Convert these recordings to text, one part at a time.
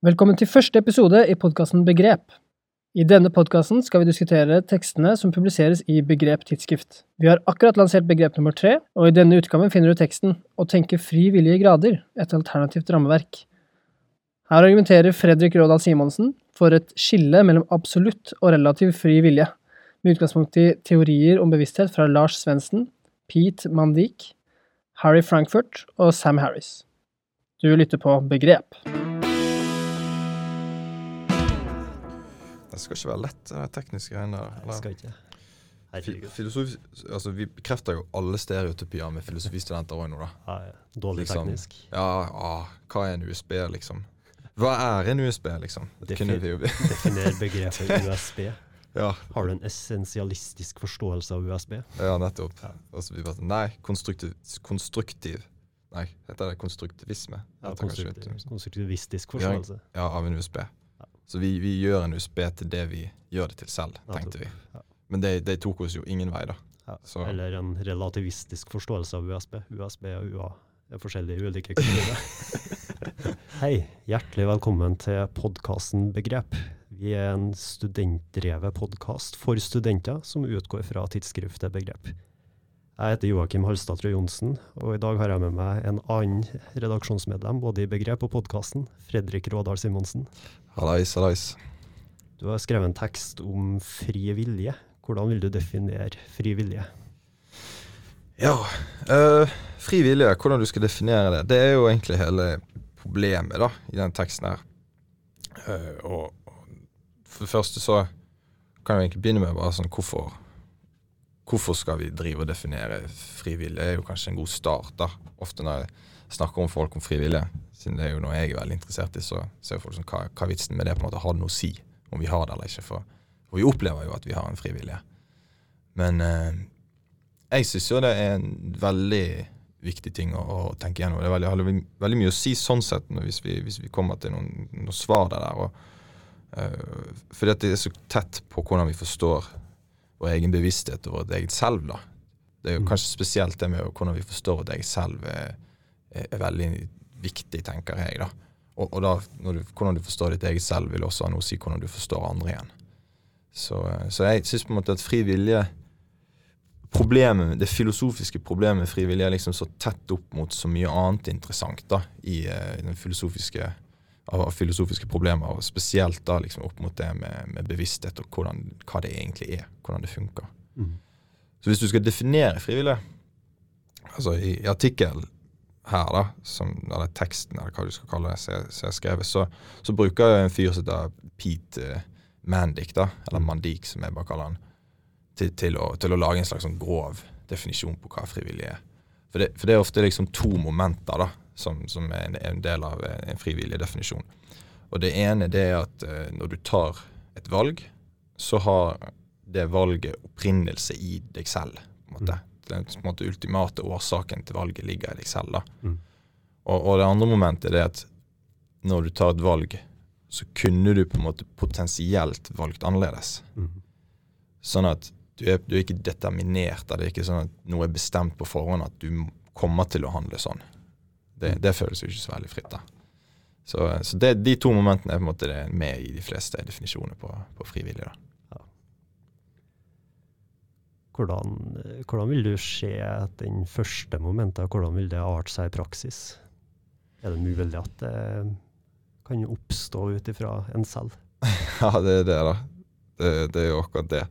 Velkommen til første episode i podkasten Begrep. I denne podkasten skal vi diskutere tekstene som publiseres i Begrep tidsskrift. Vi har akkurat lansert begrep nummer tre, og i denne utgaven finner du teksten Å tenke fri vilje i grader, et alternativt rammeverk. Her argumenterer Fredrik Rådal Simonsen for et skille mellom absolutt og relativ fri vilje, med utgangspunkt i teorier om bevissthet fra Lars Svendsen, Pete Mandik, Harry Frankfurt og Sam Harris. Du lytter på Begrep. Det skal ikke være lett, det tekniske greiene der. Eller? skal ikke. Filosofi, altså, vi bekrefter jo alle stereotypier med filosofistudenter òg nå, da. Ja, ja. Dårlig Liksom. teknisk. Ja, ah, hva er en USB, liksom? Hva er en USB, liksom? Det Defi- kunne vi jo Definer begrepet USB. Ja, Har du en essensialistisk forståelse av USB? ja nettopp. Altså, vi bare sånn, Nei, konstruktiv, konstruktiv Nei, heter det konstruktivisme? Ja, konstruktiv, konstruktivistisk forståelse. Ja, av en USB. Så vi, vi gjør en USB til det vi gjør det til selv, tenkte vi. Men det, det tok oss jo ingen vei, da. Ja. Så- Eller en relativistisk forståelse av USB. USB og UA er forskjellige ulike kulturer. Hei, hjertelig velkommen til podkasten Begrep. Vi er en studentdrevet podkast for studenter som utgår fra tidsskriftet Begrep. Jeg heter Joakim Halstad Trø Johnsen, og i dag har jeg med meg en annen redaksjonsmedlem både i Begrep og podkasten, Fredrik Rådal Simonsen. Hallais, hallais. Du har skrevet en tekst om fri vilje. Hvordan vil du definere fri vilje? Ja, øh, fri vilje, hvordan du skal definere det, det er jo egentlig hele problemet da, i den teksten her. Uh, og, og for det første så kan jeg egentlig begynne med bare sånn hvorfor, hvorfor skal vi drive og definere frivillige? Det er jo kanskje en god start da. Ofte når jeg snakker om folk om fri vilje, siden det er jo noe jeg er veldig interessert i, så ser folk sånn, hva, hva vitsen med det på en måte, har det noe å si om vi har det eller ikke? For, for vi opplever jo at vi har en frivillige. Men eh, jeg syns jo det er en veldig viktig ting å, å tenke gjennom. Det er veldig, veldig, mye å si sånn sett hvis vi, hvis vi kommer til noen, noen svar der. og, eh, fordi at det er så tett på hvordan vi forstår vår egen bevissthet og vårt eget selv. da. Det er jo Mm. kanskje spesielt det med hvordan vi forstår vårt eget selv er, er, er veldig viktig, tenker jeg. da. Og, og da, du, hvordan du forstår ditt eget selv, vil også ha noe å si hvordan du forstår andre igjen. Så, så jeg syns på en måte at fri vilje problemet, Det filosofiske problemet med fri vilje er liksom så tett opp mot så mye annet interessant da, i, eh, i den filosofiske, av, av filosofiske problemer, og spesielt da liksom opp mot det med, med bevissthet og hvordan, hva det egentlig er, hvordan det funker. Mm. Så hvis du skal definere frivillig, altså i, i artikkelen her, da, som, eller teksten, eller hva du skal kalle det, som som skrevet, så, så bruker jeg en fyr som heter Pete eh, Mandik, da, eller Mandik, som jeg bare kaller han, til, til, å, til å lage en slags sånn grov definisjon på hva frivillig er. For det, for det er ofte liksom to momenter da, som, som er en, en del av en frivillig definisjon. Og det ene det er at eh, når du tar et valg, så har det valget opprinnelse i deg selv. på en måte. Den på en måte, ultimate årsaken til valget ligger i deg selv. da. Mm. Og, og det andre momentet er at når du tar et valg, så kunne du på en måte potensielt valgt annerledes. Mm. Sånn at du er, du er ikke determinert. Det er ikke sånn at noe er bestemt på forhånd at du kommer til å handle sånn. Det, det føles jo ikke så veldig fritt. da. Så, så det, de to momentene er på en måte det med i de fleste definisjoner på, på frivillig. da. Hvordan, hvordan vil du se den første momentet? Hvordan vil det arte seg i praksis? Er det mulig at det kan oppstå ut ifra en selv? Ja, det er det, da. Det, det er jo akkurat det.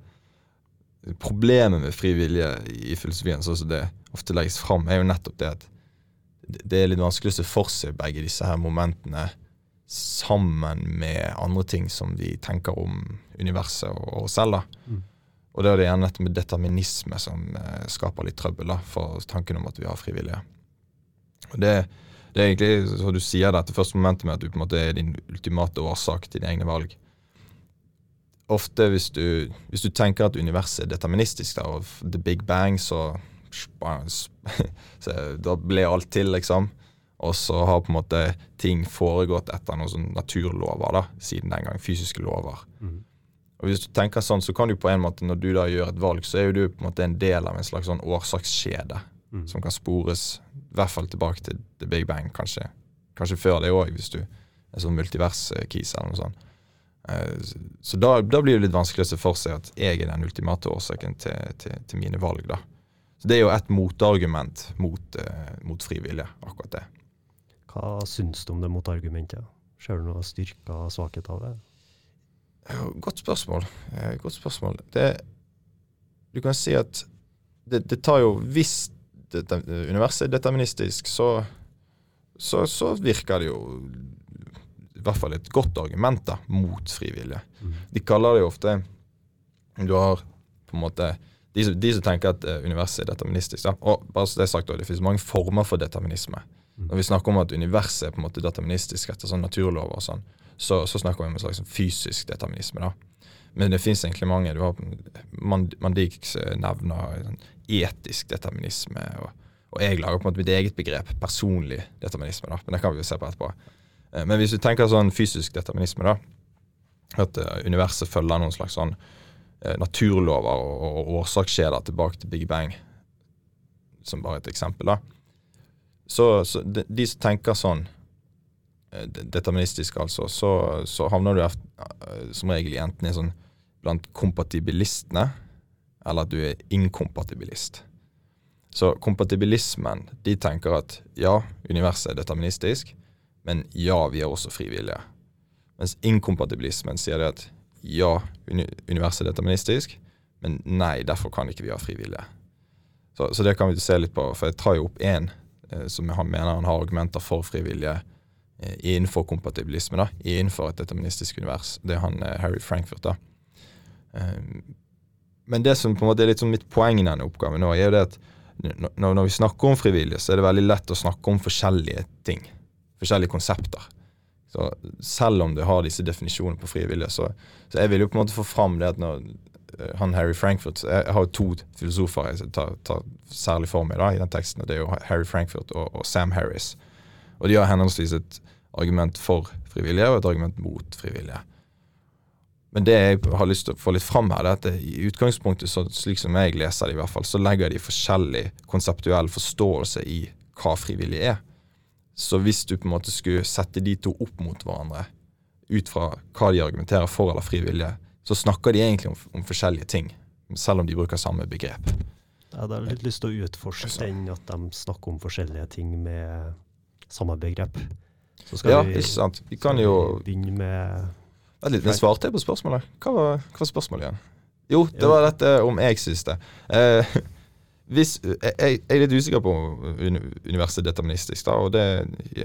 Problemet med fri vilje i filosofien, sånn som det ofte legges fram, er jo nettopp det at det er litt vanskelig å se for seg begge disse her momentene sammen med andre ting som vi tenker om universet og oss selv. da. Mm. Og det er det gjerne dette med determinisme som eh, skaper litt trøbbel da, for tanken om at vi har frivillige. Og det, det er egentlig, som du sier, dette første momentet med at du på en måte er din ultimate årsak til dine egne valg. Ofte hvis du, hvis du tenker at universet er deterministisk, da, og the big bang, så, så Da ble alt til, liksom. Og så har på en måte ting foregått etter noen sånne naturlover, da, siden den gang. Fysiske lover. Mm. Og hvis du tenker sånn, så kan du på en måte, når du da gjør et valg, så er jo du på en måte en del av en slags sånn årsakskjede Mm. som kan spores i hvert fall tilbake til the big bang, kanskje. Kanskje før det òg, hvis du er sånn multivers-kis eller noe sånt. Eh, så da, da, blir det litt vanskelig å se for seg at jeg er den ultimate årsaken til, til, til mine valg. da. Så Det er jo et motargument mot, uh, mot frivillige, akkurat det. Hva syns du om det motargumentet? Ser du noe styrker og svakheter av det? Godt spørsmål. Eh, godt spørsmål. Det, du kan si at det, det tar jo Hvis det, universet er deterministisk, så, så, så virker det jo i hvert fall et godt argument da, mot frivillige. Mm. De kaller det jo ofte Du har på en måte de, de som tenker at uh, universet er deterministisk. Da. Og bare så Det er sagt, det finnes mange former for determinisme. Mm. Når vi snakker om at universet er på en måte deterministisk etter sånn naturlover, og sånn, så, så, snakker vi om en slags fysisk determinisme. da. Men det fins egentlig mange. du har Mandix nevner sånn, etisk determinisme. Og, og, jeg lager på en måte mitt eget begrep, personlig determinisme. da, Men det kan vi jo se på etterpå. Eh, men hvis du tenker sånn fysisk determinisme, da, at uh, universet følger noen slags sånn naturlover og, og årsakskjeder tilbake til Big Bang, som bare et eksempel, da. Så, så de, de, som tenker sånn deterministisk, altså, så, så havner du efter, som regel enten i sånn blant kompatibilistene, eller at du er inkompatibilist. Så kompatibilismen, de tenker at ja, universet er deterministisk, men ja, vi er også frivillige. Mens inkompatibilismen sier det at ja, universet er deterministisk, men nei, derfor kan ikke vi ha frivillige. Så, så det kan vi se litt på, for jeg tar jo opp én eh, som han mener han har argumenter for frivillige eh, innenfor kompatibilisme, da, innenfor et deterministisk univers. Det er han eh, Harry Frankfurt. da. Eh, men det som på en måte er litt sånn mitt poeng i denne oppgaven, nå, er jo det at når, vi snakker om frivillige, så er det veldig lett å snakke om forskjellige ting forskjellige konsepter. Så selv om du har disse definisjonene på frivillige, så, så jeg vil jo på en måte få fram det at når uh, han Harry Frankfurt Jeg har jo to filosofer jeg tar, tar særlig for meg da, i den teksten, og det er jo Harry Frankfurt og, og Sam Harris. Og de har henholdsvis et argument for frivillige og et argument mot frivillige. Men det jeg har lyst til å få litt fram her, det er at i utgangspunktet, så, slik som jeg leser det i hvert fall, så legger de forskjellig konseptuell forståelse i hva frivillig er. Så hvis du på en måte skulle sette de to opp mot hverandre, ut fra hva de argumenterer for eller frivillige, så snakker de egentlig om, om, forskjellige ting, selv om de bruker samme begrep. Jeg hadde litt lyst til å utforske den at de snakker om forskjellige ting med samme begrep. Så skal ja, vi, ikke sant. Vi kan jo begynne med Vent litt, men svarte jeg på spørsmålet? Hva var, hva var spørsmålet igjen? Jo, det var dette om jeg syns det. Eh, hvis, jeg, jeg, er litt usikker på universet deterministisk. da, og det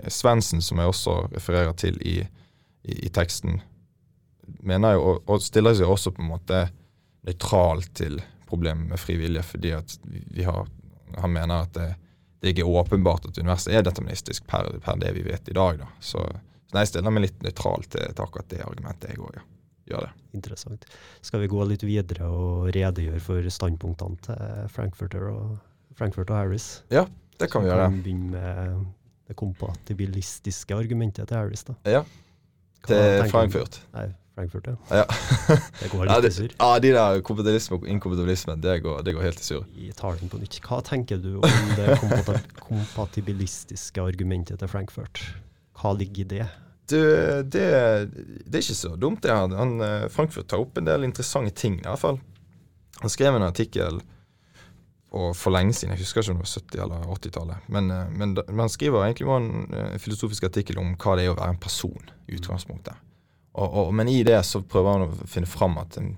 er Svendsen, som jeg også refererer til i, i, i teksten, mener jo, og, og, stiller seg også på en måte nøytralt til problemet med frivillige, fordi at vi har, han mener at det, det ikke er åpenbart at universet er deterministisk per, per det vi vet i dag. da, så, så jeg stiller meg litt nøytralt til, til akkurat det argumentet, jeg òg. Ja gjør det. Interessant. Skal vi gå litt videre og redegjøre for standpunktene til Frankfurter og, Frankfurt og Harris? Ja, det kan Så vi gjøre. Så kan vi begynne med det kompatibilistiske argumentet til Harris. da. Ja, til Frankfurt. Nei, Frankfurt, ja. ja. det går litt i surr. Ja, de der kompatibilisme og inkompatibilisme, det går, det går helt i surr. Vi tar den på nytt. Hva tenker du om det kompatibilistiske argumentet til Frankfurt? Hva ligger i det? Du, det, det, er ikke så dumt, det. her. Han, eh, Frankfurt tar opp en del interessante ting, i hvert fall. Han skrev en artikkel for lenge siden, jeg husker ikke om det var 70- eller 80-tallet. Men, eh, men, men, han skriver egentlig en, en eh, filosofisk artikkel om hva det er å være en person, i utgangspunktet. Og, og, men i det så prøver han å finne fram at en,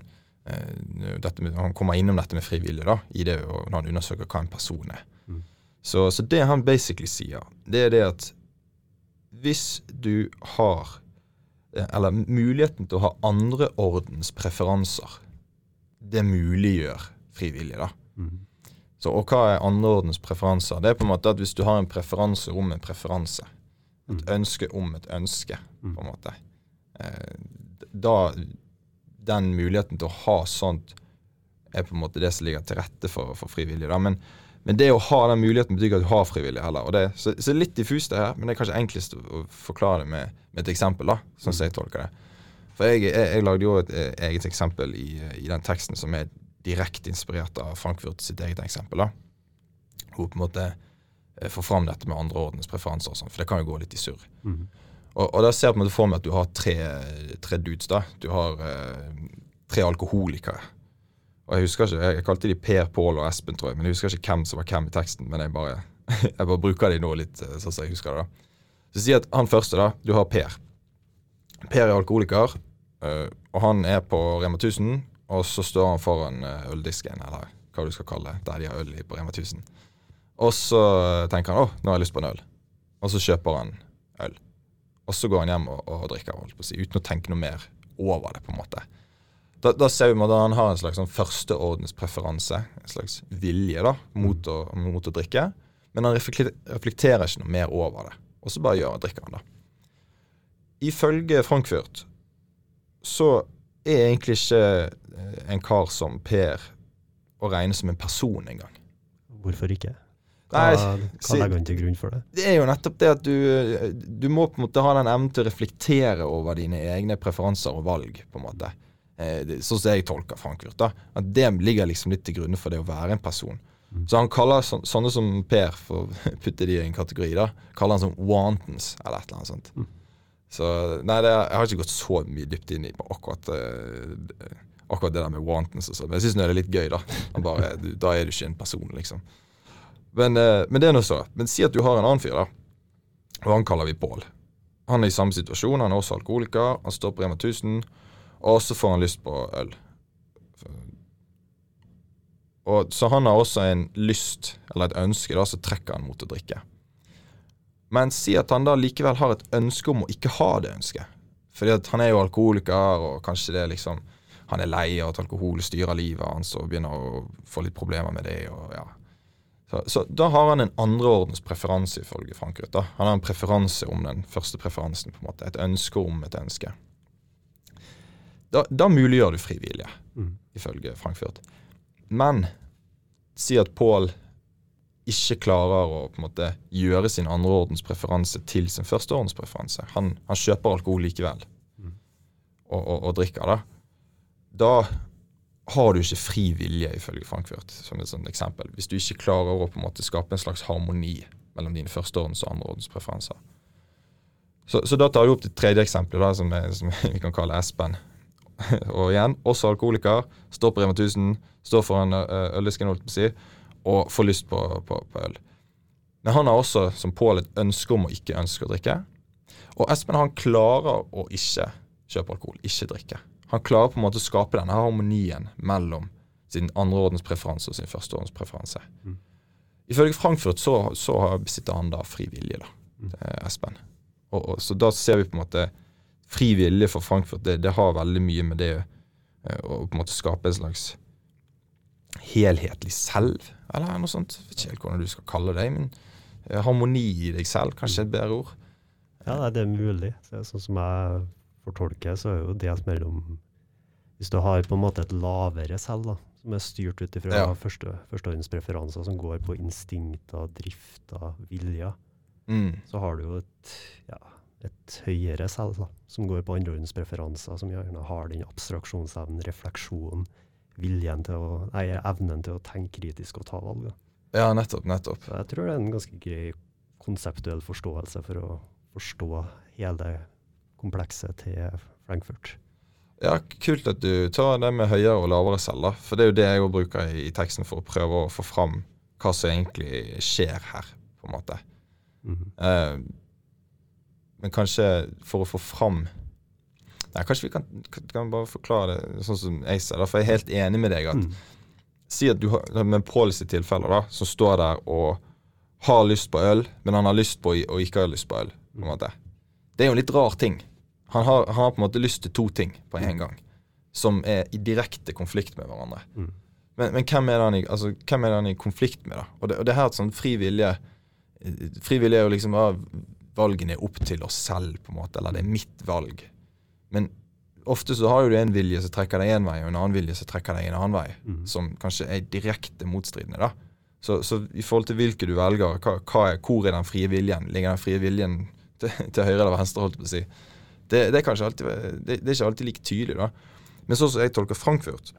med, Han kommer innom dette med frivillig da, i det, når han undersøker hva en person er. Mm. Så, så, det han basically sier, det er det at hvis du har eh, Eller muligheten til å ha andreordens preferanser, det muliggjør frivillig, da. Mm. Så, og hva er andreordens preferanser? Det er på en måte at hvis du har en preferanse om en preferanse, et mm. ønske om et ønske, på en mm. måte, eh, da Den muligheten til å ha sånt er på en måte det som ligger til rette for, for frivillige. Men men det å ha den muligheten betyr ikke at du har frivillige heller. Det, så, så litt diffust det her, men det er kanskje enklest å forklare det med, med et eksempel, da, sånn som jeg tolker det. For jeg, jeg, jeg lagde jo et eh, eget eksempel i, i, den teksten som er direkte inspirert av Frankfurt sitt eget eksempel. da. Hvor på en måte eh, får fram dette med andreordens preferanser og sånn, for det kan jo gå litt i surr. Mm. Og, og da ser jeg på en måte for meg at du har tre, tre dudes. da. Du har eh, tre alkoholikere. Og Jeg husker ikke, jeg, kalte de Per, Pål og Espen, tror jeg, men jeg husker ikke hvem som var hvem i teksten. Men jeg bare, jeg bare bruker de nå litt eh, sånn som jeg husker det. da. Så si at han første, da. Du har Per. Per er alkoholiker, eh, og han er på Rema 1000. Og så står han foran eh, øldisken, eller hva du skal kalle det, der de har øl i på Rema 1000. Og så tenker han 'Å, nå har jeg lyst på en øl'. Og så kjøper han øl. Og så går han hjem og, og drikker, holdt på å si, uten å tenke noe mer over det. på en måte. Da, da ser vi at han har en slags sånn førsteordenspreferanse, en slags vilje da, mot å, mot å drikke. Men han reflekterer ikke noe mer over det. Og så bare gjør, drikker han, da. Ifølge Frankfurt så er egentlig ikke eh, en kar som Per å regne som en person engang. Hvorfor ikke? Hva, Nei, hva legger han til grunn for det? Det er jo nettopp det at du, du må på en måte ha den evnen til å reflektere over dine egne preferanser og valg, på en måte. Eh, Sånn som jeg tolker Frankfurt. da, At det ligger liksom litt til grunne for det å være en person. Så han kaller så, sånne som Per, for å putte de i en kategori, da, kaller han som wantons, eller et eller annet sånt. Så nei, det, jeg har ikke gått så mye dypt inn i på akkurat, eh, akkurat det der med wantons og sånn. Men jeg syns det er litt gøy, da. Han bare, da er du ikke en person, liksom. Men, eh, men det er nå så. Men si at du har en annen fyr, da. Og han kaller vi Pål. Han er i samme situasjon, han er også alkoholiker. Han står på Rema 1000, og så får han lyst på øl. Og, så han har også en lyst, eller et ønske, da, så trekker han mot å drikke. Men si at han da likevel har et ønske om å ikke ha det ønsket. Fordi at han er jo alkoholiker, og kanskje det er liksom han er lei av at alkohol styrer livet hans og begynner å få litt problemer med det. og ja. Så, så da har han en andreordens preferanse, ifølge Frankfurt. da. Han har en preferanse om den første preferansen. på en måte, Et ønske om et ønske. Da, da muliggjør du frivillige, Mm. ifølge Frankfurt. Men si at Pål ikke klarer å på en måte gjøre sin andreordens preferanse til sin førsteordens preferanse. Han, han kjøper alkohol likevel Mm. og, og, og drikker det. Da har du ikke fri vilje, ifølge Frankfurt, som et sånt eksempel. Hvis du ikke klarer å på en måte skape en slags harmoni mellom dine førsteordens og andreordens preferanser. Så, så da tar du opp det tredje eksempelet, da, som, er, som vi kan kalle Espen. og igjen, også alkoholiker. Står på Rema 1000, står foran øldisken, holdt på si, og får lyst på, på, på øl. Men han har også, som Pål, et ønske om å ikke ønske å drikke. Og Espen han klarer å ikke kjøpe alkohol, ikke drikke. Han klarer på en måte å skape denne harmonien mellom sin andreordens preferanse og sin førsteordens preferanse. Mm. Ifølge Frankfurt så, så besitter han da fri vilje, da, Mm. eh, Espen. Og, og, så da ser vi på en måte Fri vilje for Frankfurt, det, det har veldig mye med det eh, å på en måte skape en slags helhetlig selv, eller noe sånt. Jeg vet ikke helt hvordan du skal kalle det, men eh, harmoni i deg selv, kanskje et bedre ord. Ja, det er mulig. Det er sånn som jeg fortolker, så er jo delt mellom Hvis du har på en måte et lavere selv, da, som er styrt ut ifra Ja. første, førsteårens som går på instinkter, drifter, viljer, Mm. så har du jo et, ja, et høyere selv, da, som går på andreordens preferanser, som gjerne har den abstraksjonsevnen, refleksjonen, viljen til å, nei, evnen til å tenke kritisk og ta valg. Da. Ja, nettopp. nettopp. Så jeg tror det er en ganske grei konseptuell forståelse for å forstå hele komplekset til Frankfurt. Ja, Kult at du tar det med høyere og lavere celler. For det er jo det jeg bruker i, teksten for å prøve å få fram hva som egentlig skjer her, på en måte. Mm -hmm. uh, men kanskje for å få fram Nei, Kanskje vi kan, kan, bare forklare det sånn som jeg ser det, for jeg er helt enig med deg. at Mm. Si at du har med tilfelle, da, som står der og har lyst på øl, men han har lyst på og ikke har lyst på øl. på en måte. Det er jo en litt rar ting. Han har, han har på en måte lyst til to ting på en gang, som er i direkte konflikt med hverandre. Mm. Men, men hvem, er det han i, altså, er i konflikt med, da? Og det, og det her er et sånn fri vilje Fri vilje er jo liksom ja, Valgene er opp til oss selv, på en måte, eller det er mitt valg. Men ofte så har jo du en vilje som trekker deg én vei, og en annen vilje som trekker deg en annen vei Mm. som kanskje er direkte motstridende. da. Så, så i forhold til hvilke du velger, hva, hva er, hvor er den frie viljen? Ligger den frie viljen til, til høyre eller venstre? holdt jeg på å si. Det, det, er alltid, det, det er ikke alltid like tydelig. da. Men sånn som jeg tolker Frankfurt,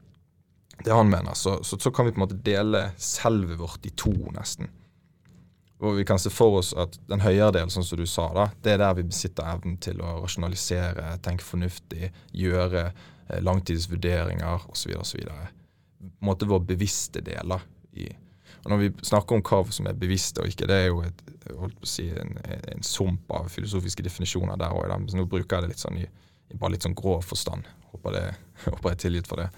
det han mener, så, så, så kan vi på en måte dele selvet vårt i to, nesten. Og vi kan se for oss at den høyere delen, sånn som du sa, da, det er der vi besitter evnen til å rasjonalisere, tenke fornuftig, gjøre eh, langtidsvurderinger osv. osv. På en måte vår bevisste del. da, i og Når vi snakker om hva som er bevisst og ikke, det er jo et, si, en, en sump av filosofiske definisjoner der òg. Nå bruker jeg det litt sånn i, i bare litt sånn grov forstand. Håper, det, håper jeg er tilgitt for det.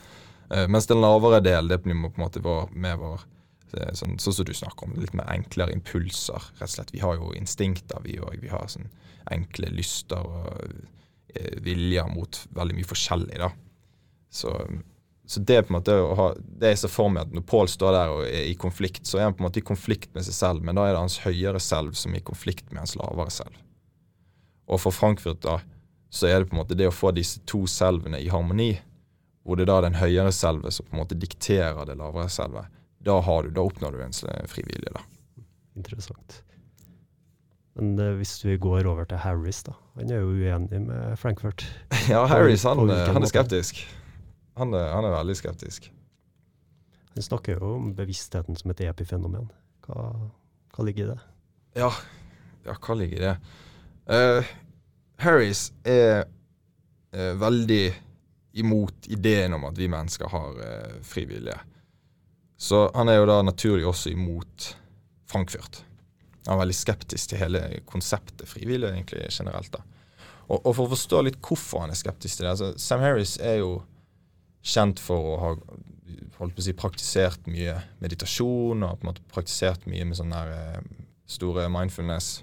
Uh, mens den lavere del, det blir på en måte vår, med vår Sånn, sånn som du snakker om, litt mer enklere impulser. rett og slett. Vi har jo instinkter, vi òg. Vi har sånn enkle lyster og eh, viljer mot veldig mye forskjellig. da. Så, så det er på en måte å ha, det jeg ser for meg at når Pål står der og er i konflikt, så er han på en måte i konflikt med seg selv, men da er det hans høyere selv som er i konflikt med hans lavere selv. Og for Frankfurt da, så er det på en måte det å få disse to selvene i harmoni, hvor det er da den høyere selve som på en måte dikterer det lavere selvet da, har du, da oppnår du en frivillig. da. Interessant. Men uh, hvis vi går over til Harris, da. Han er jo uenig med Frankfurt. ja, Harris han, eh, han er skeptisk. Han er, han er, veldig skeptisk. Han snakker jo om bevisstheten som et epifenomen. Hva, hva ligger i det? Ja, ja, hva ligger i det? Uh, Harris er uh, veldig imot ideen om at vi mennesker har uh, frivillige. Så han er jo da naturlig også imot Frankfurt. Han er veldig skeptisk til hele konseptet frivillig egentlig generelt. da. Og, og, For å forstå litt hvorfor han er skeptisk til det altså Sam Harris er jo kjent for å ha holdt på å si, praktisert mye meditasjon og på en måte praktisert mye med sånne der, eh, store mindfulness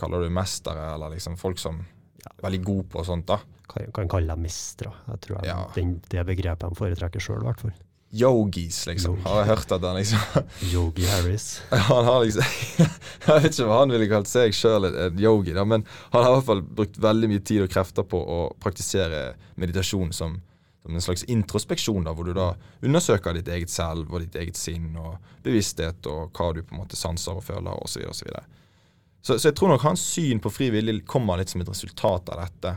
Kaller du mestere, eller liksom folk som er veldig gode på sånt? da. Kan, kan kalle dem mestere. Jeg tror jeg, ja. den, det begrepet de foretrekker sjøl, i hvert fall yogis, liksom. Yogi. Har jeg hørt at han liksom Yogi Harris. han har liksom Jeg vet ikke hva han ville kalt seg sjøl en yogi, da, men han har i hvert fall brukt veldig mye tid og krefter på å praktisere meditasjon som, som en slags introspeksjon, da, hvor du da undersøker ditt eget selv og ditt eget sinn og bevissthet og hva du på en måte sanser og føler osv. Så, videre, og så, så, så jeg tror nok hans syn på fri vilje kommer litt som et resultat av dette.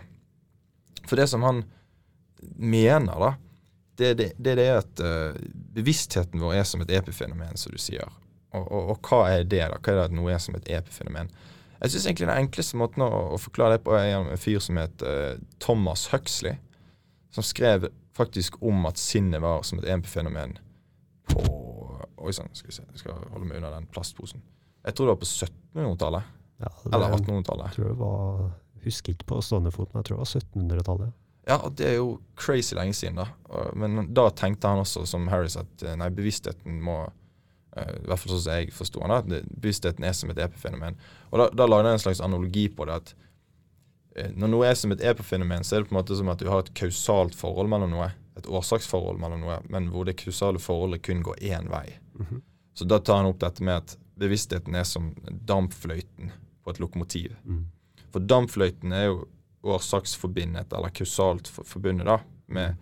For det som han mener, da, det, det, det, er at uh, bevisstheten vår er som et epifenomen, som du sier. Og, og, og, hva er det, da? Hva er det at noe er som et epifenomen? Jeg syns egentlig den enkleste måten å, å, forklare det på er en fyr som het uh, Thomas Huxley, som skrev faktisk om at sinnet var som et EMP-fenomen på Oi sann, skal vi se, jeg skal holde meg unna den plastposen. Jeg tror det var på 1700-tallet. Ja, eller 1800-tallet. Jeg tror det var, husker ikke på stående fot, men jeg tror det var 1700-tallet. Ja, det er jo crazy lenge siden, da. Men da tenkte han også, som Harris, at eh, nei, bevisstheten må eh, I hvert fall sånn som jeg forsto han, at bevisstheten er som et epifenomen. Og da, da lagde han en slags analogi på det. at Når noe er som et epofenomen, så er det på en måte som at du har et kausalt forhold mellom noe. Et årsaksforhold mellom noe, men hvor det kausale forholdet kun går én vei. Mm -hmm. Så da tar han opp dette med at bevisstheten er som dampfløyten på et lokomotiv. Mm. For dampfløyten er jo årsaksforbindet, eller kausalt forbundet, da, med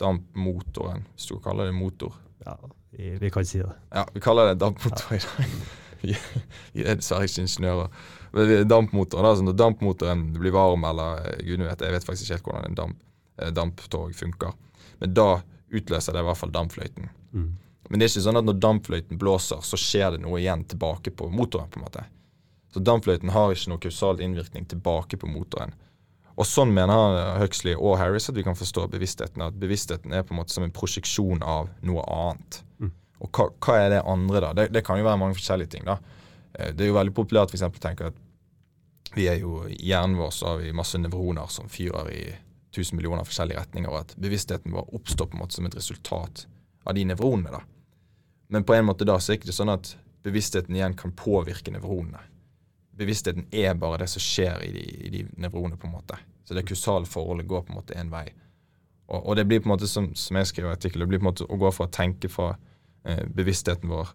dampmotoren, hvis du kaller det motor. Ja, vi, kan si det. Ja, vi kaller det dampmotor i dag. Vi, er dessverre ikke ingeniører. Er dampmotoren, da, så når dampmotoren blir varm, eller eh, gud vet, jeg vet faktisk ikke helt hvordan en damp, eh, damptog funker, men da utløser det i hvert fall dampfløyten. Mm. Men det er ikke sånn at når dampfløyten blåser, så skjer det noe igjen tilbake på motoren. på en måte. Så dampfløyten har ikke noe kausal innvirkning tilbake på motoren. Og sånn mener Huxley og Harris at vi kan forstå bevisstheten. At bevisstheten er på en måte som en prosjeksjon av noe annet. Mm. Og hva, hva, er det andre, da? Det, det, kan jo være mange forskjellige ting. da. Eh, det er jo veldig populært f.eks. å tenke at vi er jo i hjernen vår så har vi masse nevroner som fyrer i tusen millioner forskjellige retninger, og at bevisstheten vår oppstår på en måte som et resultat av de nevronene. da. Men på en måte da så er det ikke sånn at bevisstheten igjen kan påvirke nevronene bevisstheten er bare det som skjer i de, de nevronene. på en måte. Så det kausale forholdet går på en måte én vei. Og, og, det blir på en måte, som, som jeg skriver i artikkelen, det blir på en måte å gå fra å tenke fra bevisstheten vår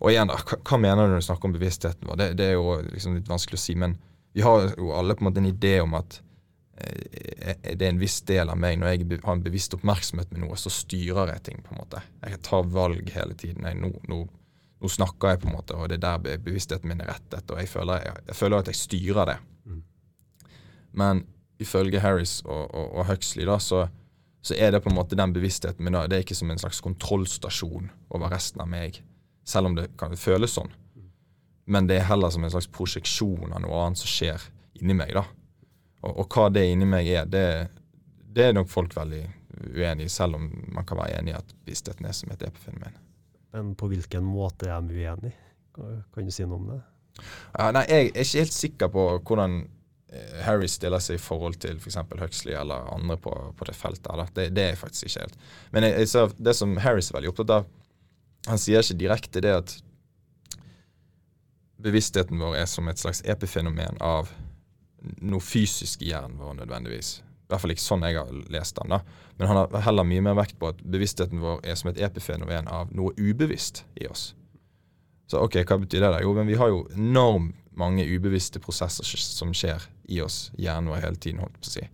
Og igjen, da, hva, hva, mener du når du snakker om bevisstheten vår? Det, det er jo liksom litt vanskelig å si. Men vi har jo alle på en måte en idé om at eh, det er en viss del av meg. Når jeg har en bevisst oppmerksomhet med noe, så styrer jeg ting. på en måte. Jeg tar valg hele tiden. Jeg, nå, nå nå snakker jeg, på en måte, og det er der bevisstheten min er rettet. Og jeg føler, jeg, jeg føler at jeg styrer det. Mm. Men ifølge Harris og, og, og Huxley da, så, så, er det på en måte den bevisstheten min. Det er ikke som en slags kontrollstasjon over resten av meg, selv om det kan føles sånn. men det er heller som en slags prosjeksjon av noe annet som skjer inni meg. da. Og, og hva det inni meg er, det, det er nok folk veldig uenig i, selv om man kan være enig i at bevisstheten er som et epifenomen. Men på hvilken måte er de uenig? Kan du si noe om det? Ja, nei, jeg er ikke helt sikker på hvordan Harry stiller seg i forhold til f.eks. Huxley eller andre på, på det feltet. Eller? Det, det er faktisk ikke helt. Men jeg, jeg ser, det som Harris er veldig opptatt av Han sier ikke direkte det at bevisstheten vår er som et slags epifenomen av noe fysisk i hjernen vår nødvendigvis. I hvert fall ikke sånn jeg har lest den. da. Men han har heller mye mer vekt på at bevisstheten vår er som et epifenomen av noe ubevisst i oss. Så ok, hva betyr det? da? Jo, men vi har jo enormt mange ubevisste prosesser som skjer i oss, hjernen vår hele tiden, holdt på å si.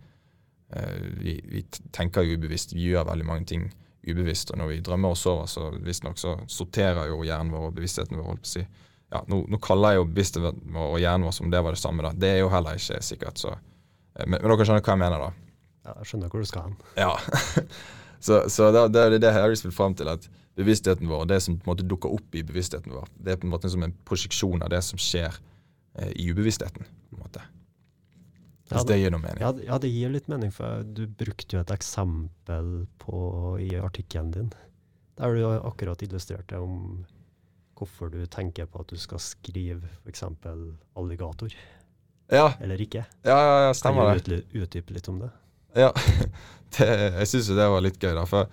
Eh, vi, vi tenker jo ubevisst, vi gjør veldig mange ting ubevisst, og når vi drømmer og sover, så visstnok så sorterer jo hjernen vår og bevisstheten vår, holdt på å si. Ja, nå, nå kaller jeg jo bevisstheten vår og hjernen vår som det var det samme, da. Det er jo heller ikke sikkert, så eh, Men, men dere skjønner hva jeg mener, da? Ja, jeg skjønner hvor du skal hen. Ja. så så det, det er det Harris vil fram til, at bevisstheten vår, det som på en måte dukker opp i bevisstheten vår, det er på en måte som en prosjeksjon av det som skjer i ubevisstheten. på en måte. Ja, Hvis det gir noe mening. Ja, ja, det gir litt mening, for du brukte jo et eksempel på, i artikkelen din, der du akkurat illustrerte om hvorfor du tenker på at du skal skrive f.eks. alligator, Ja, eller ikke. ja, ja, ja stemmer det. Kan du utdype litt om det? Ja, det, jeg syns jo det var litt gøy, da. For,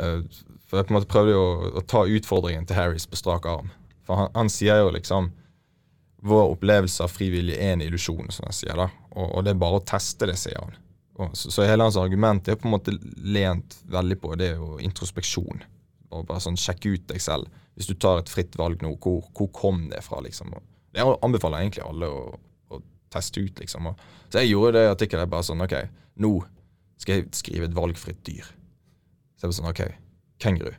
eh, for jeg på en måte prøvde jo å ta utfordringen til Harris på strak arm. For han, han sier jo liksom Vår opplevelse av frivillig er en illusjon, som han sier. da. Og, og det er bare å teste det, sier han. Og, så, så hele hans argument er på en måte lent veldig på det er jo introspeksjon. Og bare sånn sjekke ut deg selv. Hvis du tar et fritt valg nå, hvor, hvor kom det fra? liksom? Og det anbefaler jeg egentlig alle å, å teste ut, liksom. Og, så jeg gjorde det i artikkelen bare sånn OK, nå skal jeg skrive et valgfritt dyr. Så jeg bare sånn OK, kenguru.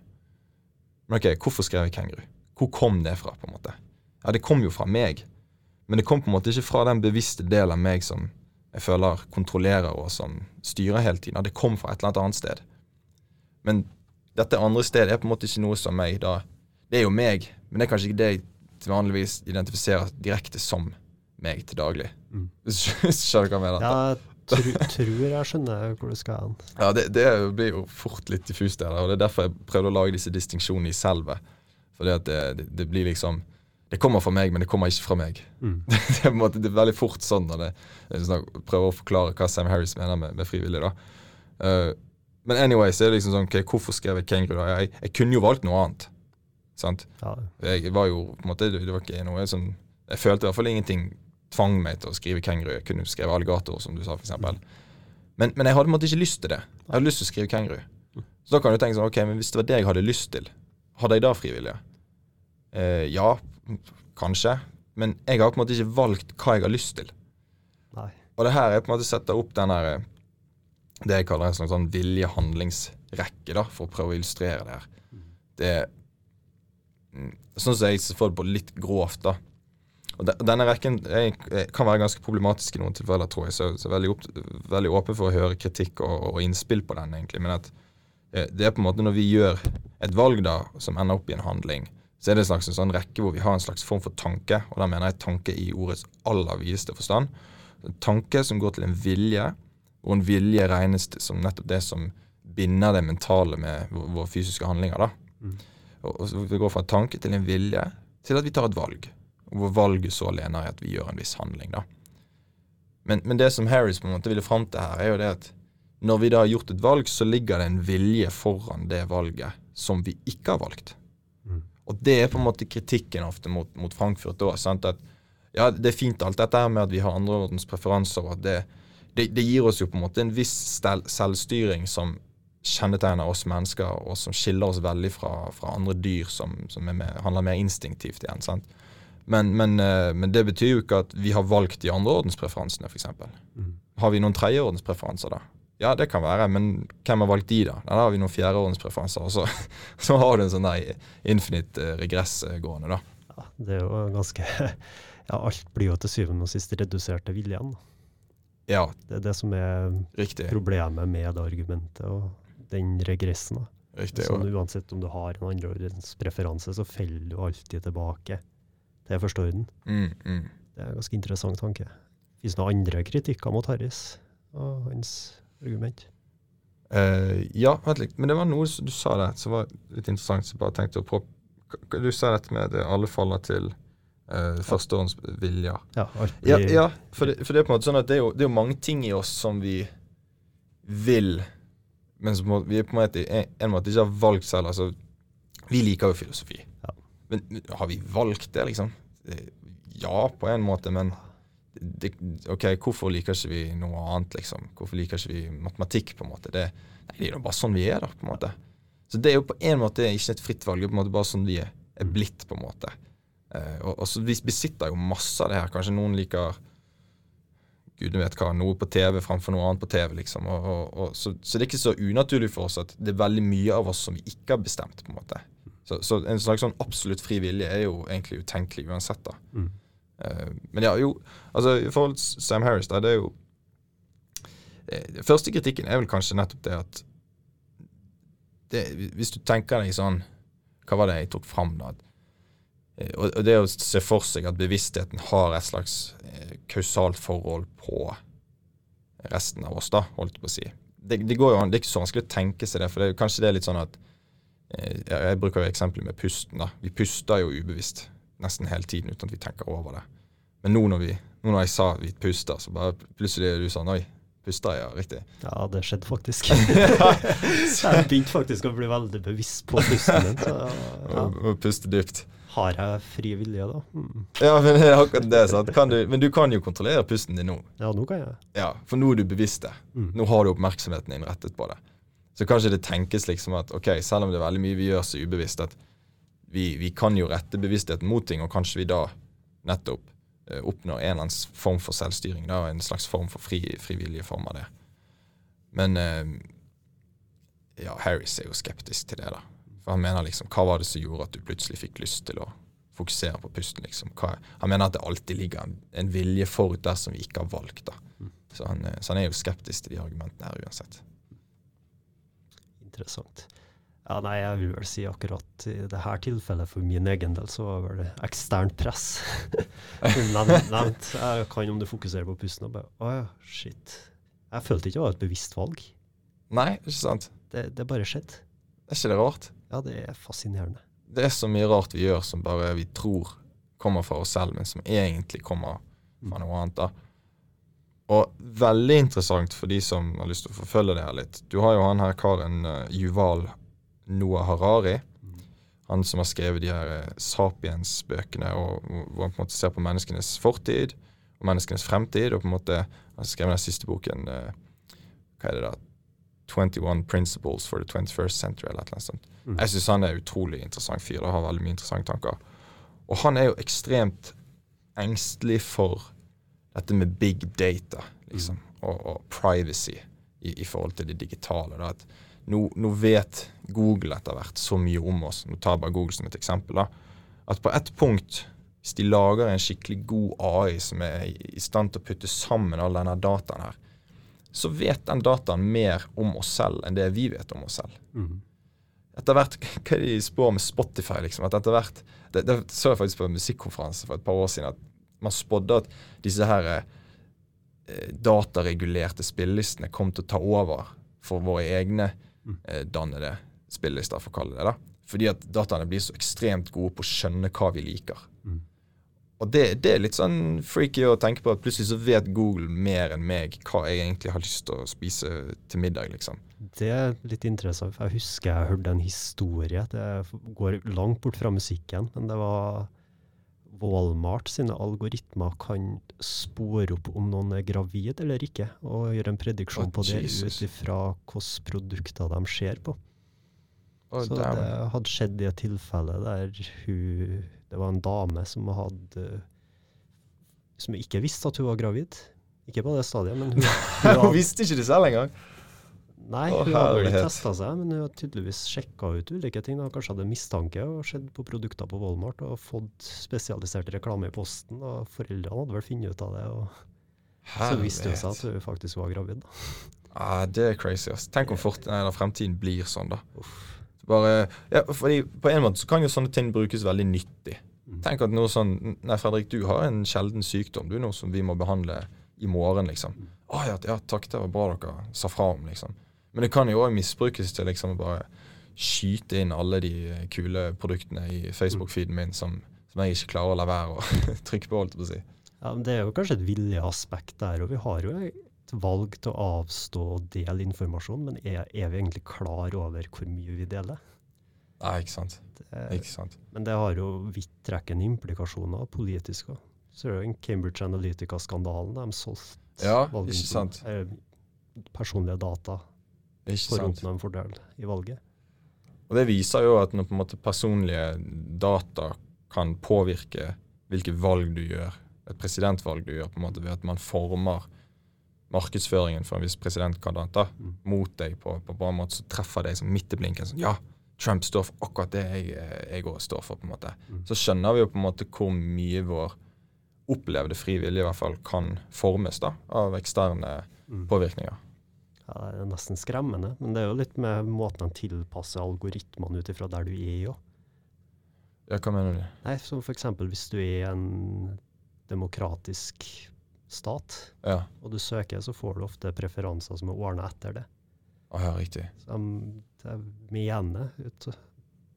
Men ok, hvorfor skrev jeg kenguru? Hvor kom det fra, på en måte? Ja, det kom jo fra meg. Men det kom på en måte ikke fra den bevisste delen av meg som jeg føler kontrollerer og som styrer hele tiden. Det kom fra et eller annet sted. Men dette andre stedet er på en måte ikke noe som meg da Det er jo meg, men det er kanskje ikke det jeg til vanligvis identifiserer direkte som meg til daglig. Mm. Hvis du skjønner hva jeg mener? Ja, tru, tror jeg skjønner hvor du skal hen. Ja, det, det blir jo fort litt diffust der, og det er derfor jeg prøvde å lage disse distinksjonene i selve. Fordi at det, det, det blir liksom Det kommer fra meg, men det kommer ikke fra meg. Mm. det, er på en måte, det er veldig fort sånn når det, jeg prøver å forklare hva Sam Harris mener med, med frivillig. da. Uh, men anyway, så er det liksom sånn okay, Hvorfor skrev jeg kenguru? Jeg, jeg kunne jo valgt noe annet. sant? Ja, Jeg var jo på en måte, Det det var ikke noe som Jeg følte i hvert fall ingenting tvang meg til å skrive kenguru. Jeg kunne skrevet alligator, som du sa, f.eks. Men, men jeg hadde på en måte ikke lyst til det. Jeg hadde lyst til å skrive kenguru. Så da kan du tenke sånn, ok, men hvis det var det jeg hadde lyst til, hadde jeg da frivillige? Eh, ja, kanskje. Men jeg har på en måte ikke valgt hva jeg har lyst til. nei. Og det her er på en måte setter opp den her, eh, det jeg kaller en slags sånn vilje-handlingsrekke, da, for å prøve å illustrere det her. Det er mm, sånn som jeg får det på litt grovt, da. Og de, denne rekken jeg, er- kan være ganske problematisk i noen tilfeller, tror jeg. Så, så veldig, opp, veldig åpen for å høre kritikk og, og innspill på den, egentlig. Men at eh, det er på en måte når vi gjør et valg da, som ender opp i en handling, så er det en slags en sånn rekke hvor vi har en slags form for tanke. Og da mener jeg tanke i ordets aller videste forstand. En tanke som går til en vilje, og en vilje regnes som nettopp det som binder det mentale med våre fysiske handlinger. da. Mm. Og, og så Vi går fra en tanke til en vilje til at vi tar et valg. Hvor valget så lener i at vi gjør en viss handling. da. Men, men det som Harris på en måte ville fram til her, er jo det at når vi da har gjort et valg, så ligger det en vilje foran det valget som vi ikke har valgt. Og det er på en måte kritikken ofte mot, mot Frankfurt da. At ja, det er fint alt dette her med at vi har andreordens preferanser, og at det, det, det gir oss jo på en måte en viss stel, selvstyring som kjennetegner oss mennesker, og som skiller oss veldig fra, fra andre dyr som, som er mer, handler mer instinktivt igjen. sant? Men, men, eh, men det betyr jo ikke at vi har valgt de andreordenspreferansene, f.eks. Mm. Har vi noen tredjeordenspreferanser, da? Ja, det kan være, men hvem har valgt de, da? Da har vi noen fjerdeordenspreferanser, og så, så har du en sånn der infinite eh, regress eh, gående, da. Ja, det er jo ganske Ja, alt blir jo til syvende og sist redusert til viljen. Ja, Det er det som er riktig. problemet med det argumentet og den regressen. da. riktig. Sånn, uansett om du har en andreordens preferanse, så faller du alltid tilbake til førsteorden. Mm, mm. Det er en ganske interessant tanke. Fins det noen andre kritikker mot Harris og hans argument? Uh, ja, vent litt. Men det var noe du sa der som var litt interessant. Så bare tenkte å prøve Du sa dette med at alle faller til uh, førsteårens viljer. Ja, Ja, ja for, det, for det er på en måte sånn at det er jo, det er jo mange ting i oss som vi vil, men som vi på en måte, en, en måte ikke har valgt selv. Altså, vi liker jo filosofi. Ja. Men men har vi valgt det, liksom? Eh, Ja, på en måte, men det, ok, hvorfor liker ikke vi noe annet, liksom? Hvorfor liker ikke vi matematikk, på en måte? Det, nei, det er jo bare sånn vi er, da, på en måte. Så det er jo på en måte ikke et fritt valg, det er på en måte bare sånn vi er, er blitt, på en måte. Eh, og, og så Vi besitter jo masse av det her. Kanskje noen liker gudene vet hva, noe på TV framfor noe annet på TV. liksom. Og, og, så, så det er ikke så unaturlig for oss at det er veldig mye av oss som vi ikke har bestemt. på en måte. Så, så en slags sånn absolutt fri vilje er jo egentlig utenkelig uansett. da. Mm. Eh, men ja, jo, altså i forhold til Sam Harris, da, det er jo eh, første kritikken er vel kanskje nettopp det at det, Hvis du tenker deg sånn Hva var det jeg tok fram da? Eh, Og, det å se for seg at bevisstheten har et slags kausalt forhold på resten av oss, da, holdt jeg på å si. Det, det jo an, det er ikke så vanskelig å tenke seg det, for det, kanskje det er litt sånn at jeg bruker jo eksempelet med pusten. da. Vi puster jo ubevisst nesten hele tiden uten at vi tenker over det. Men nå når, vi, nå når jeg sa vi puster, så bare plutselig er du sånn Oi, puster jeg? Ja, riktig. Ja, det skjedde faktisk. jeg begynte faktisk å bli veldig bevisst på pusten min. Så ja. Og, puste dypt. har jeg fri vilje, da? Mm. Ja, men det er akkurat det. sant? Kan du, men du kan jo kontrollere pusten din nå. Ja, nå kan jeg. Ja, For nå er du bevisst det. Mm. Nå har du oppmerksomheten innrettet på det. Så kanskje det tenkes liksom at ok, selv om det er veldig mye vi gjør så ubevisst, at vi, vi kan jo rette bevisstheten mot ting, og kanskje vi da nettopp eh, oppnår en eller annen form for selvstyring. da, En slags form for fri, frivillige form av det. Men eh, ja, Harris er jo skeptisk til det, da. For han mener liksom Hva var det som gjorde at du plutselig fikk lyst til å fokusere på pusten? liksom? Hva, han mener at det alltid ligger en, en vilje forut der som vi ikke har valgt. da. Så han, eh, så han er jo skeptisk til de argumentene her uansett. Interessant. Ja, nei, jeg vil vel si akkurat i dette tilfellet for min egen del, så var det eksternt press. nevnt, nevnt. Jeg kan om du fokuserer på pusten og bare Å ja, shit. Jeg følte ikke det var et bevisst valg. Nei, ikke sant? Det, det bare skjedde. Er ikke det rart? Ja, det er fascinerende. Det er så mye rart vi gjør som bare vi tror kommer fra oss selv, men som egentlig kommer fra noe annet. da. Og veldig interessant for de som har lyst til å forfølge det her litt. Du har jo han her karen uh, Yuval Noah Harari. Han som har skrevet de her eh, Sapiens-bøkene, og hvor han på en måte ser på menneskenes fortid og menneskenes fremtid. og på en måte Han har skrevet den siste boken eh, Hva er det da? 21 Principles for the 21st Century, eller noe sånt. Mm. Jeg syns han er en utrolig interessant fyr og har veldig mye interessante tanker. Og han er jo ekstremt engstelig for dette med big data liksom, og, og privacy i, i forhold til det digitale. Da. At nå, nå vet Google etter hvert så mye om oss, nå tar jeg bare Google som et eksempel, da, at på et punkt, hvis de lager en skikkelig god AI som er i, stand til å putte sammen all denne dataen her, så vet den dataen mer om oss selv enn det vi vet om oss selv Mm. etter hvert, Hva de spår med Spotify? liksom, at etter hvert, Det, det så jeg faktisk på en musikkonferanse for et par år siden, at man spådde at disse her eh, dataregulerte spillelistene kom til å ta over for våre egne dannede spillelister, for å kalle det det. Fordi at dataene blir så ekstremt gode på å skjønne hva vi liker. Mm. Og det, det er litt sånn freaky å tenke på at plutselig så vet Google mer enn meg hva jeg egentlig har lyst til å spise til middag, liksom. Det er litt interessant. Jeg husker jeg hørte en historie. Det går langt bort fra musikken, men det var Walmart sine algoritmer kan spore opp om noen er gravid eller ikke, og gjøre en prediksjon oh, på det ut ifra hvilke produkter de ser på. Oh, Så damn. det hadde skjedd i et tilfelle der hun Det var en dame som hadde Som ikke visste at hun var gravid. Ikke på det stadiet, men hun, hun Hun visste ikke det selv engang. Nei, Å, hun hadde vel testa seg, men hun hadde tydeligvis sjekka ut ulike ting. da. Kanskje hadde mistanke og sett på produkter på Walmart og fått spesialisert reklame i posten. og Foreldrene hadde vel funnet ut av det, så viste hun seg at hun faktisk var gravid. Ah, det er crazy. ass. Tenk om fort, nei, fremtiden blir sånn, da. Bare, ja, fordi På en måte så kan jo sånne ting brukes veldig nyttig. Mm. Tenk at noe sånn Nei, Fredrik, du har en sjelden sykdom, du, er noe som vi må behandle i morgen, liksom. Å Å ja, ja, takk, det var bra dere sa fra om, liksom. Men det kan jo òg misbrukes til liksom bare skyte inn alle de kule produktene i Facebook-feeden min som, som jeg ikke klarer å la være å trykke på, holdt jeg på å si. Ja, men Det er jo kanskje et villig aspekt der, og vi har jo et valg til å avstå og dele informasjon, men er, er vi egentlig klar over hvor mye vi deler? Nei, ikke sant. Det, Ikke sant. men det har jo vidtrekkende implikasjoner politisk òg. Så er det jo Cambridge Analytica-skandalen. De solgte Ja, valginfo- eh, personlige data for å oppnå en fordel i valget. Og det viser jo at når på en måte personlige data kan påvirke hvilke valg du gjør, et presidentvalg du gjør, på en måte ved at man former markedsføringen for en viss presidentkandidat Mm. mot deg på, på bra måte, så treffer deg som midt i blinken. Sånn, ja, Trump står for akkurat det jeg, også står for. på en måte. Mm. Så skjønner vi jo på en måte hvor mye vår opplevde fri vilje i hvert fall kan formes da, av eksterne Mm. påvirkninger. Ja, det er nesten skremmende, men det er jo litt med måten de tilpasser algoritmene ut ifra der du er òg. Ja, hva mener du? Nei, som f.eks. hvis du er i en demokratisk stat, Ja, og du søker, så får du ofte preferanser som er ordna etter det. Å, ja riktig. Så de, mener, ut,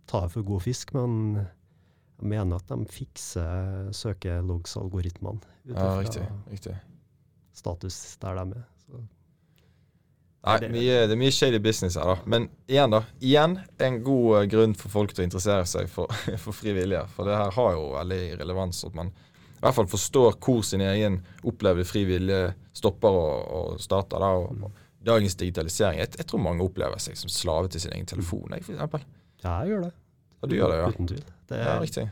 tar for god fisk, men jeg mener at de fikser søkelogsalgoritmene ut Ja, riktig. riktig. status der de er. Så, Nei, det- mye, det er mye shady business her, da. Men igjen, da. Igjen en god eh, grunn for folk til å interessere seg for, for fri vilje. For det her har jo veldig relevans. At man i hvert fall forstår hvor sin egen opplevde fri vilje stopper og, og starter. da, og, og Dagens digitalisering. Jeg, jeg tror mange opplever seg som slave til sin egen telefon. Jeg, eksempel. ja, jeg gjør det. Ja, du gjør det, ja. Uten tvil. Det Ja, er, riktig.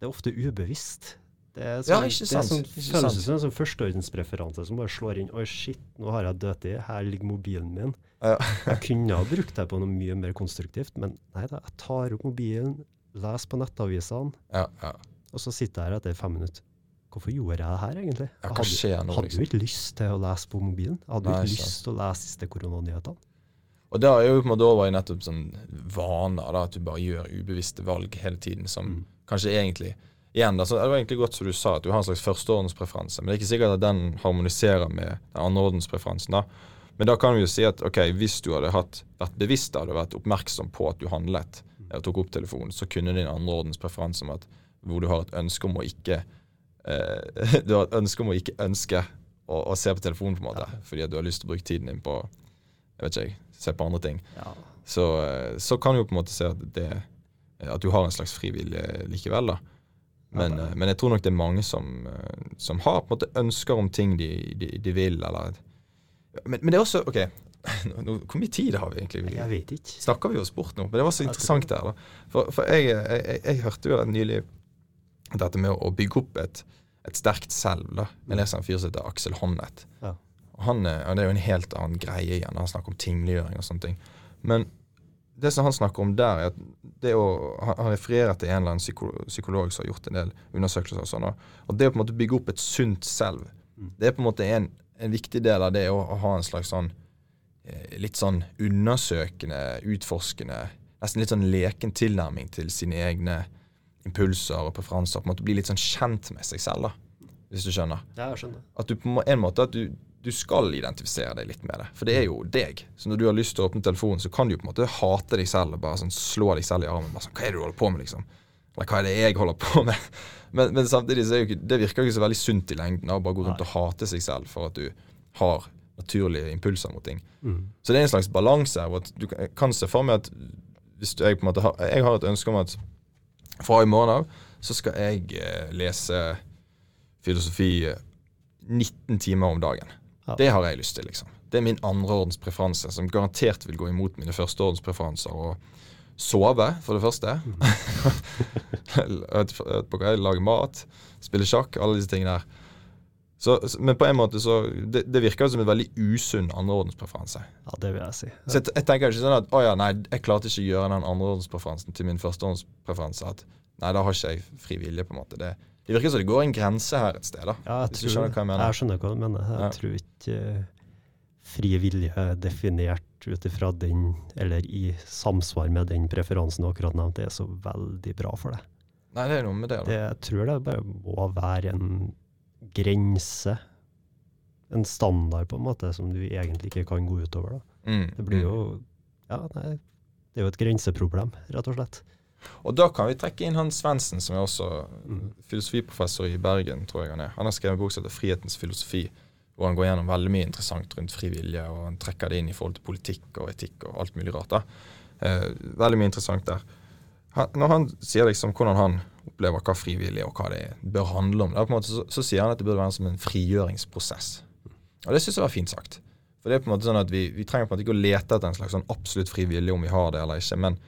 det er ofte ubevisst. Det er Ja, sånn, ikke det er sånn føles som sånn førsteordenspreferanse som bare slår inn Oi, shit, nå har jeg dødd i, her ligger mobilen min. Ja. Jeg kunne ha brukt det på noe mye mer konstruktivt, men nei da, jeg tar opp mobilen, leser på nettavisene, Ja, ja. og så sitter jeg her etter fem minutter. Hvorfor gjorde jeg det her, egentlig? Jeg hadde, nå, hadde jo liksom? ikke lyst til å lese på mobilen. Jeg hadde jo ikke lyst til å lese siste koronanyhetene. Og det er jo på en måte over i nettopp sånn vaner, da, at du bare gjør ubevisste valg hele tiden, som Mm. kanskje egentlig Igjen da, så Det var egentlig godt som du sa, at du har en slags førsteordenspreferanse. Men det er ikke sikkert at den harmoniserer med den andreordenspreferansen. da. Men da kan vi jo si at ok, hvis du hadde hatt, vært bevisst hadde vært oppmerksom på at du handlet og tok opp telefonen, så kunne din andreordenspreferanse om at hvor du har et ønske om å ikke eh, Du har et ønske om å ikke ønske å, å se på telefonen, på en måte, fordi at du har lyst til å bruke tiden din på jeg vet ikke, se på andre ting Ja. så, eh, så kan du jo på en måte se at, det, at du har en slags frivillig likevel. da. Men, Ja, eh, men jeg tror nok det er mange som, eh, som har på en måte ønsker om ting de, de, de vil, eller men, men det er også OK, nå- hvor mye tid har vi egentlig? Jeg vet ikke. Snakker vi oss bort nå? Men det var så interessant der. da. For, for jeg, jeg, jeg, jeg hørte jo nylig dette med å bygge opp et, et sterkt selv. da. Jeg leser en fyr som heter Aksel Honnet. Ja. Han, er- og det er jo en helt annen greie igjen. Han snakker om tingliggjøring og sånne ting. Men det som han snakker om der, er at det å, han refererer til en eller annen psyko, psykolog som har gjort en del undersøkelser. Og sånn, og det å på en måte bygge opp et sunt selv, Mm. det er på en måte en, en viktig del av det å, å ha en slags sånn eh, litt sånn undersøkende, utforskende, nesten litt sånn leken tilnærming til sine egne impulser og preferanser. på en måte Bli litt sånn kjent med seg selv, da, hvis du skjønner. Ja, jeg skjønner. At du på en måte at du, du skal identifisere deg litt med det. For det er jo deg. Så når du har lyst til å åpne telefonen, så kan du jo på en måte hate deg selv og bare sånn slå deg selv i armen. Bare sånn, Hva er det du holder på med, liksom? Eller hva er det jeg holder på med? Men, men samtidig så ikke, det virker ikke så veldig sunt i lengden å bare gå rundt og hate seg selv for at du har naturlige impulser mot ting. Mm. Så det er en slags balanse hvor Du kan- se for meg at hvis du, jeg på en måte har, jeg har et ønske om at fra i morgen av så skal jeg eh, lese filosofi eh, 19 timer om dagen. Ja. Det har jeg lyst til, liksom. Det er min andreordenspreferanse, som garantert vil gå imot mine førsteordenspreferanser. Og sove, for det første. Hva jeg mat, spille sjakk, alle disse tingene der. Så, men på en måte så Det, det virker som en veldig usunn andreordenspreferanse. Ja, det vil jeg si. Så jeg, jeg tenker ikke sånn at å ja, nei, jeg klarte ikke å gjøre den andreordenspreferansen til min førsteordenspreferanse. At nei, da har ikke jeg fri vilje, på en måte. Det, det virker som det går en grense her et sted. da. Ja, jeg, tror, skjønner hva jeg mener. jeg skjønner hva du mener. Jeg Ja. tror ikke eh, fri vilje er definert ut ifra den, eller i samsvar med den preferansen du akkurat nevnte, er så veldig bra for deg. Nei, det er noe med det. da. Det, jeg tror det bare må være en grense, en standard på en måte, som du egentlig ikke kan gå utover. da. Mm, Det blir mm. jo Ja, nei, det er jo et grenseproblem, rett og slett. Og da kan vi trekke inn han Svendsen, som er også Mm. filosofiprofessor i Bergen, tror jeg han er. Han har skrevet en bok som heter 'Frihetens filosofi', hvor han går gjennom veldig mye interessant rundt fri vilje, og han trekker det inn i forhold til politikk og etikk og alt mulig rart. da. Eh, veldig mye interessant der. Han, når han sier liksom hvordan han opplever hva frivillig er, og hva det bør handle om, da, måte, så, så sier han at det burde være som en frigjøringsprosess. Og det syns jeg var fint sagt. For det er på en måte sånn at vi, vi trenger på en måte ikke å lete etter en slags sånn absolutt fri vilje om vi har det eller ikke, men,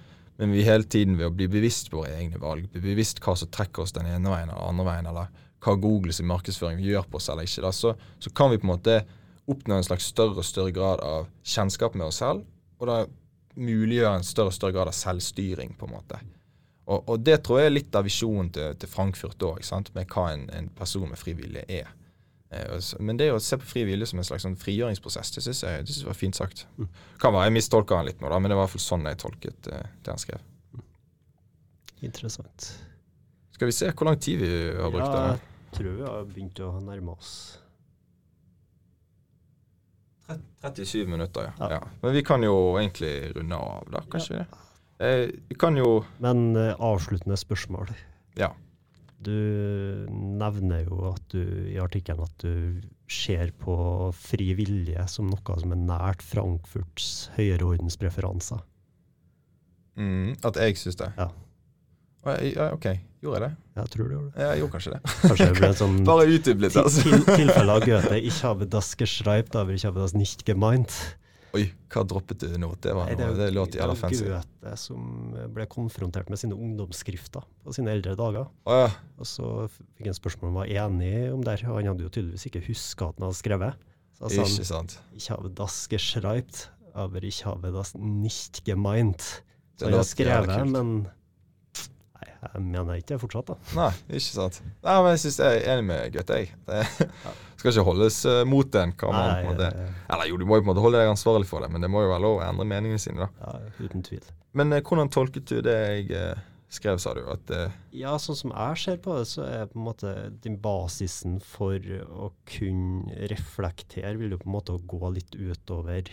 men vi hele tiden ved å bli bevisst på våre egne valg, bli bevisst hva som trekker oss den ene veien eller andre veien, eller hva Googles markedsføring gjør på oss eller ikke, da, så, så kan vi på en måte oppnå en slags større og større grad av kjennskap med oss selv, og da muliggjøre en større og større grad av selvstyring, på en måte. Og, og det tror jeg er litt av visjonen til, til Frankfurt òg, med hva en, en person med frivillige er. Eh, Men det å se på frivillige som en slags sånn frigjøringsprosess, det syns jeg, jeg var fint sagt. Mm. Kan være jeg mistolker han litt nå, da, men det var i hvert fall sånn jeg tolket eh, det han skrev. Interessant. Skal vi se hvor lang tid vi har brukt? Ja, der? jeg tror vi har begynt å nærme oss 37 minutter, ja. Ja. Men vi kan jo egentlig runde av, da, kanskje? Ja. Eh, vi kan jo Men eh, avsluttende spørsmål. Ja. Du nevner jo at du, i artikkelen at du ser på fri vilje som noe som er nært Frankfurts høyreordenspreferanser. mm, At jeg syns det? Ja. OK. Gjorde jeg det? Jeg tror du gjorde det. Jeg gjorde kanskje det. Kanskje det ble en sånn Bare utdyp litt, til, altså. til, tilfelle av Goethe. Ich habe das geschreibt, aber ich habe das nicht gemeint. Oi, hva droppet du nå? Det, var Nei, noe, det låt det jævla er Det jo Goethe som ble konfrontert med sine ungdomsskrifter på sine eldre dager. Oh, ja. Og så fikk han spørsmål om han var enig om det. og Han hadde jo tydeligvis ikke huska at han hadde skrevet. Så sa Ikke han sant. Ich habe das geschreibt, aber ich habe das nicht gemeint. Så Det jeg har skrevet, men jeg mener ikke det fortsatt, da. Nei, ikke sant. Nei, men jeg synes jeg er enig med Gutte, jeg. Det skal ikke holdes uh, mot en. Hva man, på en måte. Nei, Eller jo, du må jo på en måte holde deg ansvarlig for det, men det må jo være lov å endre meningene sine, da. ja, uten tvil. Men eh, hvordan tolket du det jeg eh, skrev, sa du? At eh, Ja, sånn som jeg ser på det, så er på en måte den basisen for å kunne reflektere, vil jo på en måte gå litt utover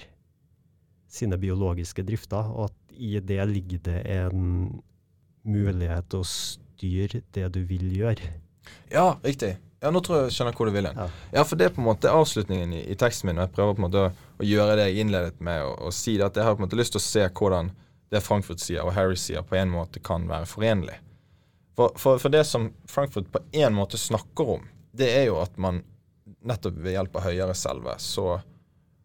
sine biologiske drifter, og at i det ligger det en mulighet til å styre det du vil gjøre. Ja, riktig. Ja, nå tror jeg jeg skjønner hvor du vil hen. Ja. Ja, for det er på en måte avslutningen i, i teksten min, og jeg prøver på en måte å, å gjøre det jeg innledet med, og, og si det at jeg har på en måte lyst til å se hvordan det Frankfurt sier og Harry sier, på en måte kan være forenlig. For, for, for det som Frankfurt på en måte snakker om, det er jo at man nettopp ved hjelp av høyere selve, så,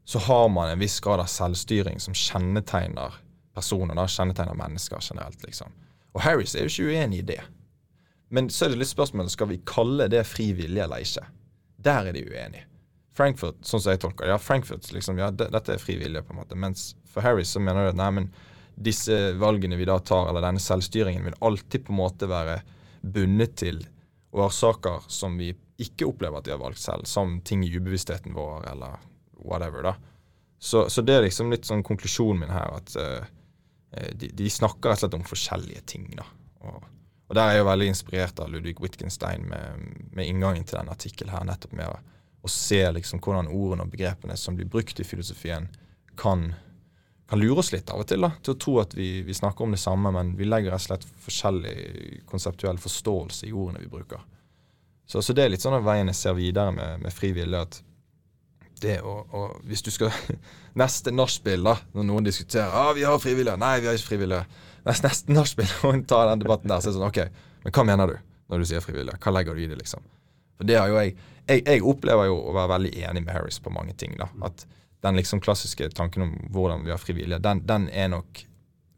så har man en viss grad av selvstyring som kjennetegner personer, da, kjennetegner mennesker generelt, liksom. Og Harris er jo ikke uenig i det. Men så er det litt spørsmålet skal vi kalle det fri vilje eller ikke. Der er de uenige. Frankfurt, sånn som jeg tolker ja, Frankfurt, liksom, ja, det, dette er fri på en måte. Mens for Harris så mener de at nei, men disse valgene vi da tar, eller denne selvstyringen, vil alltid på en måte være bundet til årsaker som vi ikke opplever at de har valgt selv, som ting i ubevisstheten vår, eller whatever, da. Så, så det er liksom litt sånn konklusjonen min her, at eh, de, de snakker rett og slett om forskjellige ting, da. Og, og der er jeg jo veldig inspirert av Ludvig Wittgenstein med, med inngangen til denne artikkelen her, nettopp med å, å se liksom hvordan ordene og begrepene som blir brukt i filosofien, kan, kan lure oss litt av og til, da, til å tro at vi, vi snakker om det samme, men vi legger rett og slett forskjellig konseptuell forståelse i ordene vi bruker. Så, så det er litt sånn at veien jeg ser videre med, med frivillig, at det å, å Hvis du skal Neste nachspiel, da, når noen diskuterer ah, vi har frivillige, nei, vi har ikke frivillige. Neste, neste nachspiel, og en tar den debatten der, så er det sånn OK, men hva mener du når du sier frivillige? Hva legger du i det, liksom? For det har jo jeg Jeg, jeg opplever jo å være veldig enig med Harris på mange ting, da. At den liksom klassiske tanken om hvordan vi har frivillige, den, den er nok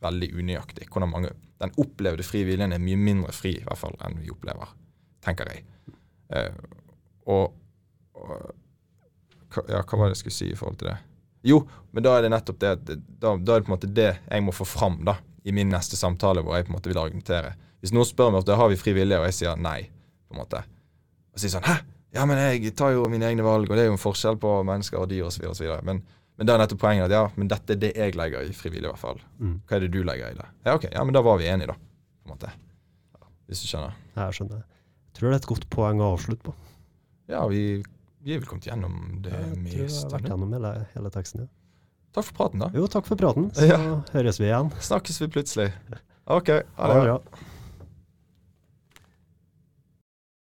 veldig unøyaktig. Hvordan mange, Den opplevde frivilligen er mye mindre fri, i hvert fall, enn vi opplever, tenker jeg. Uh, og, og ja, hva var det jeg skulle si i forhold til det? Jo, men da er det nettopp det at da, da er det på en måte det jeg må få fram da, i min neste samtale, hvor jeg på en måte vil argumentere. Hvis noen spør meg ofte har vi frivillige, og jeg sier nei, på en måte, og sier sånn Hæ? Ja, men jeg tar jo mine egne valg, og det er jo en forskjell på mennesker og dyr osv. osv. Men, men da er nettopp poenget at ja, men dette er det jeg legger i frivillig, i hvert fall. Mm. Hva er det du legger i det? Ja, ok, ja, men da var vi enige, da. på en måte. hvis du skjønner. Jeg skjønner. Jeg tror det er et godt poeng å avslutte på. Ja, vi, vi er vel kommet gjennom det Jeg tror jeg har vært gjennom hele, hele teksten. Ja. Takk for praten, da. Jo, takk for praten. Så Ja. høres vi igjen. Snakkes vi plutselig. OK. Ha Ha det. det bra.